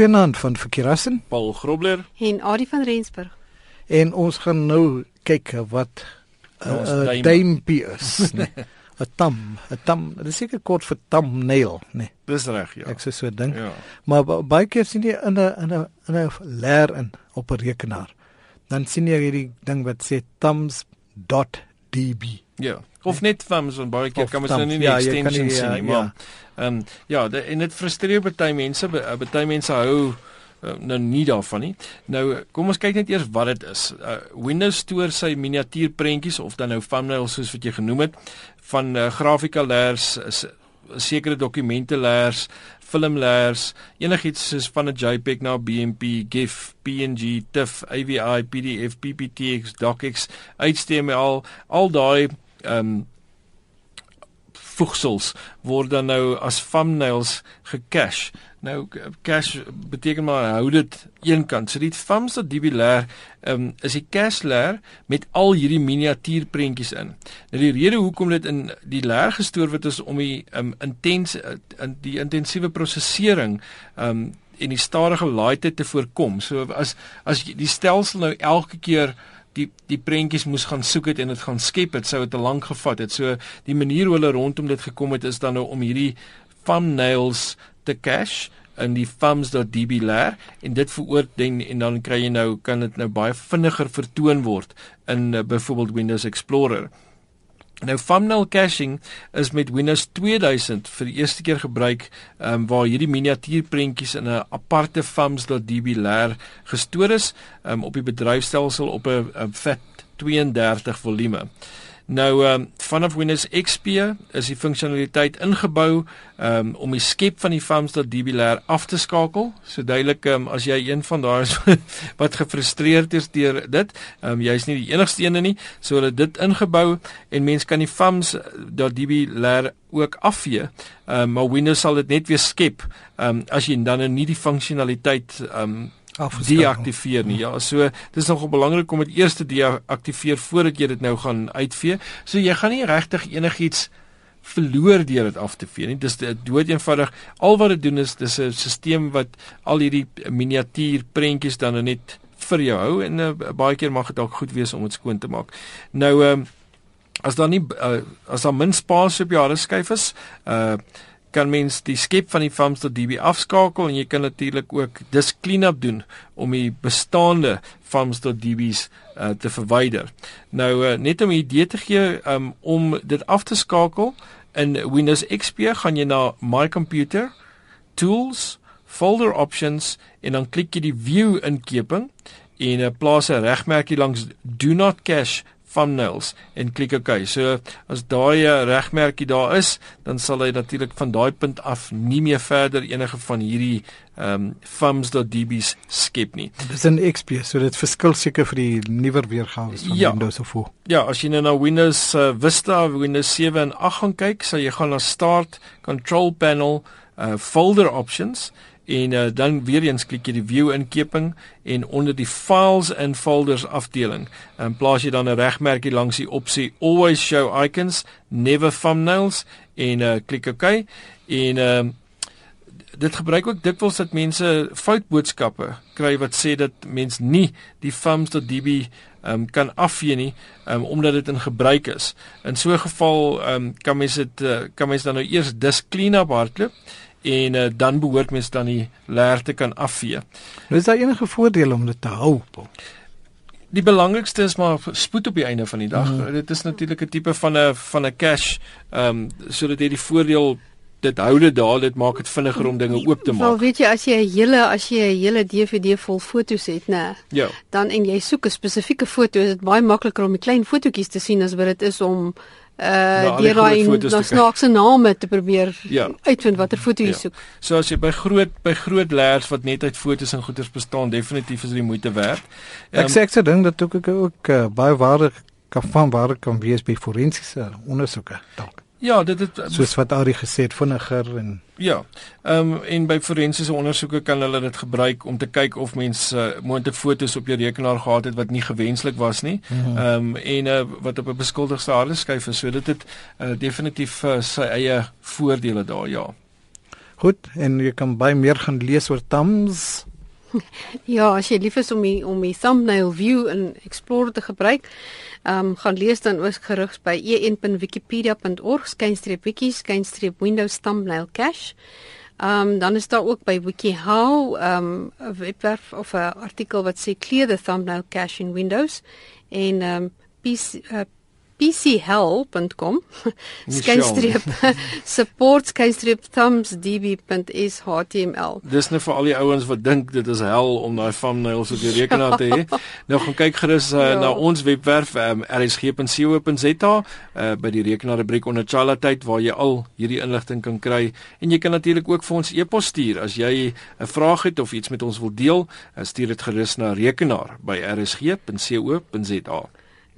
Goeienaand van Verkeerassen Paul Grobler en Adie van Rensburg. En ons gaan nou kyk wat 'n uh, duimpie is. 'n Tam, 'n tam, dit is seker kort vir thumbnail, nee. Dis reg, ja. Ek sê so dink. Ja. Maar baie keer sien jy in 'n in 'n in 'n leer in op 'n rekenaar. Dan sien jy hierdie ding wat sê thumbs.db. Ja. Of net thumbs en baie keer kan mens nou nie die ja, extension nie, sien nie, ja, maar ehm ja, um, ja de, en dit frustreer baie mense, baie mense hou uh, nou nie daarvan nie. Nou kom ons kyk net eers wat dit is. Uh, Windows stoor sy miniatuurprentjies of dan nou thumbnails soos wat jy genoem het van uh, grafika layers, sekere dokumente layers, film layers, enigiets soos van 'n JPEG na BMP, GIF, PNG, TIFF, AVI, PDF, PPTX, DocX, HTML, al daai ehm um, voegsels word dan nou as thumbnails gecache. Nou cache beteken maar hou dit eenkant. So die thumbs dat DB layer um, is die cache layer met al hierdie miniatuurprentjies in. Nou die rede hoekom dit in die layer gestoor word is om die um, intens in die intensiewe prosesering um, en die stadige laaityd te voorkom. So as as die stelsel nou elke keer die die prentjies moes gaan soek het en dit gaan skep het sou dit te lank gevat het. So die manier hoe hulle rondom dit gekom het is dan nou om hierdie thumbnails te cache in die thumbs.db layer en dit veroordeel en dan kry jy nou kan dit nou baie vinniger vertoon word in uh, byvoorbeeld Windows Explorer. Nou thumbnail caching is met Windows 2000 vir die eerste keer gebruik um, waar hierdie miniatuurprentjies in 'n aparte thumbs.db layer gestoor is um, op die bedryfstelsel op 'n FAT32 volume. Nou ehm um, vanaf Windows XP is die funksionaliteit ingebou ehm um, om die skep van die FAMS.db layer af te skakel. So duidelik ehm um, as jy een van daai is wat gefrustreerd is deur dit, ehm um, jy's nie die enigste een nie. So hulle dit ingebou en mens kan die FAMS.db layer ook afvee. Ehm um, maar Windows sal dit net weer skep ehm um, as jy dan nie die funksionaliteit ehm um, deaktiveer nie. Ja, so dis nogal belangrik om dit eers te deaktiveer voordat jy dit nou gaan uitvee. So jy gaan nie regtig enigiets verloor deur dit af te vee nie. Dis dood eenvoudig. Al wat dit doen is dis 'n stelsel wat al hierdie miniatuur prentjies dan net vir jou hou en uh, baie keer mag dit dalk goed wees om dit skoon te maak. Nou ehm uh, as daar nie uh, as daar min spasie op jou harde skyf is, uh kan mens die skep van die farms.db afskakel en jy kan natuurlik ook dis cleanup doen om die bestaande farms.db's uh, te verwyder. Nou uh, net om 'n idee te gee um, om dit af te skakel in Windows XP gaan jy na my computer tools folder options en dan klik jy die view inkeping en uh, plaas 'n regmerkie langs do not cache thumbnails en klik OK. So as daai eh, regmerkie daar is, dan sal hy natuurlik van daai punt af nie meer verder enige van hierdie ehm um, thumbs.db's skep nie. Dis 'n XP, so dit verskil seker vir die nuwer weergawe van ja. Windows of voor. Ja, as jy nou na Windows uh, Vista, Windows 7 en 8 gaan kyk, sal jy gaan na Start, Control Panel, uh, Folder Options en uh, dan weer eens klik jy die view inkeping en onder die files and folders afdeling en plaas jy dan 'n regmerkie langs die opsie always show icons never thumbnails en uh, klik OK en uh, dit gebruik ook dikwels dat mense foutboodskappe kry wat sê dat mens nie die thumbs.db um, kan afvee nie um, omdat dit in gebruik is. In so 'n geval um, kan mens dit uh, kan mens dan nou eers dis clean up hardloop en uh, dan behoort mens dan die leer te kan afvee. Nou is daar enige voordele om dit te hou? Die belangrikste is maar spoed op die einde van die dag. Mm. Dit is natuurlik 'n tipe van 'n van 'n cache ehm um, sodat jy die voordeel dit hou dit daar dit maak dit vinniger om dinge oop te maak. Wel weet jy as jy 'n hele as jy 'n hele DVD vol foto's het, nê. Ja. Dan en jy soek 'n spesifieke foto, is dit baie makliker om die klein fotootjies te sien as wat dit is om uh die raai na snaakse name te probeer ja. uitvind watter foto jy ja. soek. So as jy by groot by groot leers wat net uit fotos en goeders bestaan, definitief is dit moeite werd. Um, ek sê ek se ding dat ook ook, ook uh, baie waarde kan van waarde kan wees by forensiese ondersoeke dalk. Ja, dit het soos wat Ari gesê het vinniger en Ja. Ehm um, en by forensiese ondersoeke kan hulle dit gebruik om te kyk of mense uh, moontlik fotos op jou rekenaar gehad het wat nie gewenslik was nie. Mhm. Ehm mm um, en uh, wat op 'n beskuldigde harde skyf is. So dit het uh, definitief uh, sy eie voordele daar, ja. Goed, en jy kan baie meer gaan lees oor thumbs. Ja, as jy lief is om die om die thumbnail view in Explorer te gebruik, ehm um, gaan lees dan ook gerugs by en.wikipedia.org skynstreep wiki skynstreep Windows thumbnail cache. Ehm um, dan is daar ook by WikiHow ehm um, 'n webwerf of 'n artikel wat sê clear the thumbnail cache in Windows en ehm um, PC uh, pchel.com skynstreep support skynstreep thumbsdb.html Dis net vir al die ouens wat dink dit is hel om daai thumbnails op die rekenaar te hê. nou gaan kyk gerus uh, ja. na ons webwerf um, rsg.co.za uh, by die rekenaar rubriek onder Chala tyd waar jy al hierdie inligting kan kry en jy kan natuurlik ook vir ons e-pos stuur as jy 'n vraag het of iets met ons wil deel, uh, stuur dit gerus na rekenaar by rsg.co.za.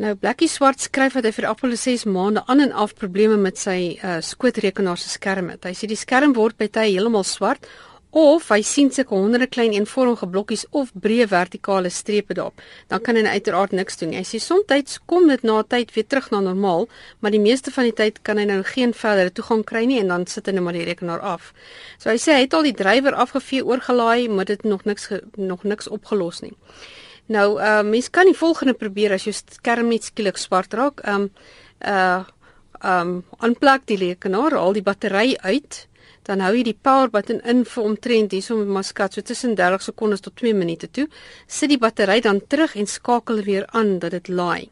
Nou Blackie Swart skryf dat hy vir Apple 6 maande aan en af probleme met sy uh, skootrekenaar se skerm het. Hy sê die skerm word by tye heeltemal swart of hy sien sulke honderde klein eenvormige blokkies of breë vertikale strepe daarop. Dan kan hy uiteraard niks doen. Hy sê soms kom dit na 'n tyd weer terug na normaal, maar die meeste van die tyd kan hy nou geen verdere toegang kry nie en dan sit hy net maar die rekenaar af. So hy sê hy het al die drywer afgevee oorgelaai, maar dit nog niks nog niks opgelos nie. Nou, uh mens kan die volgende probeer as jou skerm net skielik swart raak. Um uh um aanplak die rekenaar, al die battery uit, dan hou jy die power button in vir omtrent hierso met maskat so tussen 30 sekondes tot 2 minute toe. Sit die battery dan terug en skakel weer aan dat dit laai.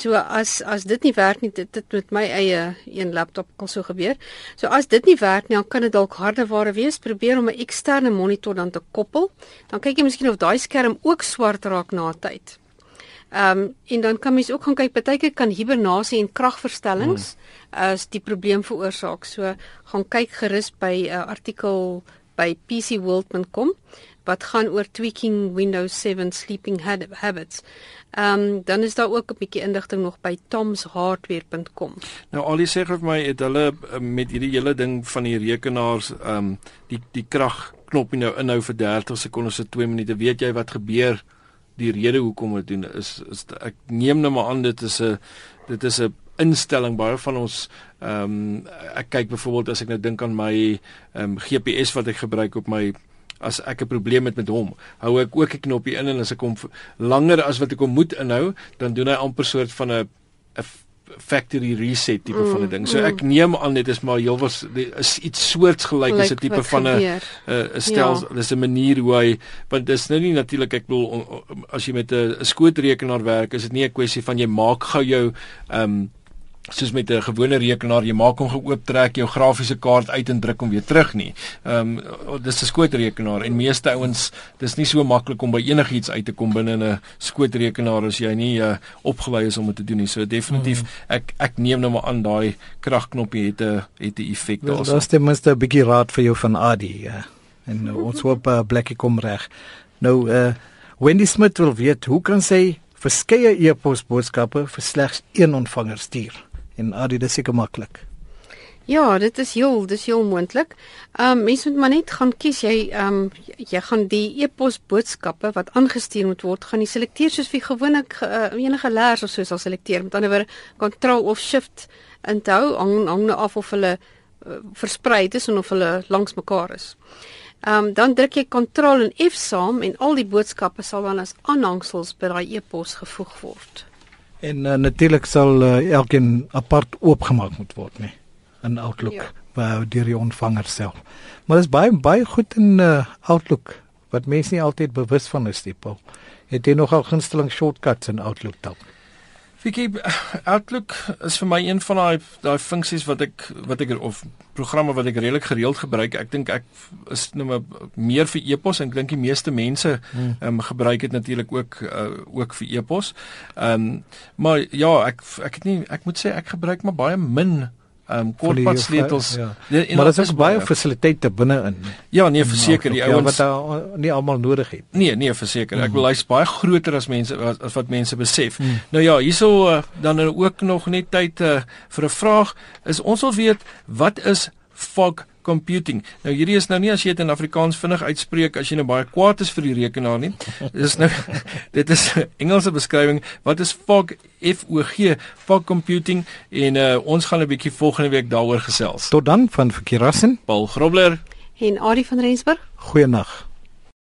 So as as dit nie werk nie, dit dit met my eie een laptop kan so gebeur. So as dit nie werk nie, dan kan dit dalk hardeware wees. Probeer om 'n eksterne monitor dan te koppel. Dan kyk jy miskien of daai skerm ook swart raak na tyd. Ehm um, en dan kan mens ook gaan kyk, partykeer kan hibernasie en kragverstellings hmm. as die probleem veroorsaak. So gaan kyk gerus by 'n uh, artikel by pcworld.com wat gaan oor tweaking Windows 7 sleeping habits. Ehm um, dan is daar ook 'n bietjie inligting nog by tomshardware.com. Nou al die sê vir my het hulle uh, met hierdie hele ding van die rekenaars ehm um, die die kragknop nou inhou vir 30 sekondes se 2 minute. Weet jy wat gebeur? Die rede hoekom dit doen is is ek neem nou maar aan dit is 'n dit is 'n instelling baie van ons ehm um, ek kyk byvoorbeeld as ek nou dink aan my ehm um, GPS wat ek gebruik op my as ek 'n probleem het met hom, hou ek ook 'n knoppie in en as ek hom langer as wat ek hom moet inhou, dan doen hy amper soort van 'n 'n factory reset tipe mm, van 'n ding. So mm. ek neem aan dit is maar heel was is iets soortgelyk like as 'n tipe van 'n 'n stel ja. dis 'n manier hoe hy want dis nou nie natuurlik ek bedoel as jy met 'n skootrekenaar werk, is dit nie 'n kwessie van jy maak gou jou ehm um, soos met 'n gewone rekenaar jy maak hom geoop trek jou grafiese kaart uit en druk hom weer terug nie. Ehm um, dis 'n skootrekenaar en meeste ouens dis nie so maklik om by enigiets uit te kom binne 'n skootrekenaar as jy nie uh, opgelei is om dit te doen nie. So definitief mm. ek ek neem nou maar aan daai kragknoppie het 'n het 'n effek daarso. Dis ten minste 'n bietjie raad vir jou van Adi ja. En uh, ons hoop uh, Blackie kom reg. Nou uh Wendy Smith wil weet hoe kan sy verskeie e-pos boodskappe vir slegs een ontvanger stuur? En Adi dis seker maklik. Ja, dit is heel, dis heel moontlik. Ehm um, mens moet maar net gaan kies jy ehm um, jy gaan die e-pos boodskappe wat aangestuur moet word, gaan jy selekteer soos wie gewoonlik uh, enige leers of so sal selekteer. Met ander woorde, Ctrl of Shift inhou hang hang nou af of hulle uh, versprei is en of hulle langs mekaar is. Ehm um, dan druk jy Ctrl en F saam en al die boodskappe sal dan as aanhangsels by daai e-pos gevoeg word. En uh, natuurlik sal uh, elkeen apart oopgemaak moet word, nee, in Outlook ja. by deur die ontvanger self. Maar dit is baie baie goed in uh, Outlook wat mense nie altyd bewus van is, Paul. Het jy nogal gunsteling shortcuts in Outlook dalk? Vicky Outlook is vir my een van daai daai funksies wat ek wat ek of programme wat ek redelik gereeld gebruik. Ek dink ek is nou maar meer vir e-pos en ek dink die meeste mense hmm. um, gebruik dit natuurlik ook uh, ook vir e-pos. Ehm um, maar ja, ek ek het nie ek moet sê ek gebruik maar baie min ehm um, kortpad sleutels. Ja. Nee, maar dit is baie fasiliteite binne-in. Ja, nee, verseker die ouens ja, wat uh, nie almal nodig het. Nee, nee, verseker. Mm. Ek wil hy's baie groter as mense as, as wat mense besef. Mm. Nou ja, hierso uh, dan nou ook nog net tyd uh, vir 'n vraag is ons wil weet wat is fog computing. Nou hierdie is nou nie as jy dit in Afrikaans vinnig uitspreek as jy nou baie kwaad is vir die rekenaar nie. Dit is nou dit is 'n Engelse beskrywing. Wat is fog F O G fog computing en uh, ons gaan 'n bietjie volgende week daaroor gesels. Tot dan van Verkeerassen. Paul Grobler En Adie van Rensburg. Goeienaand.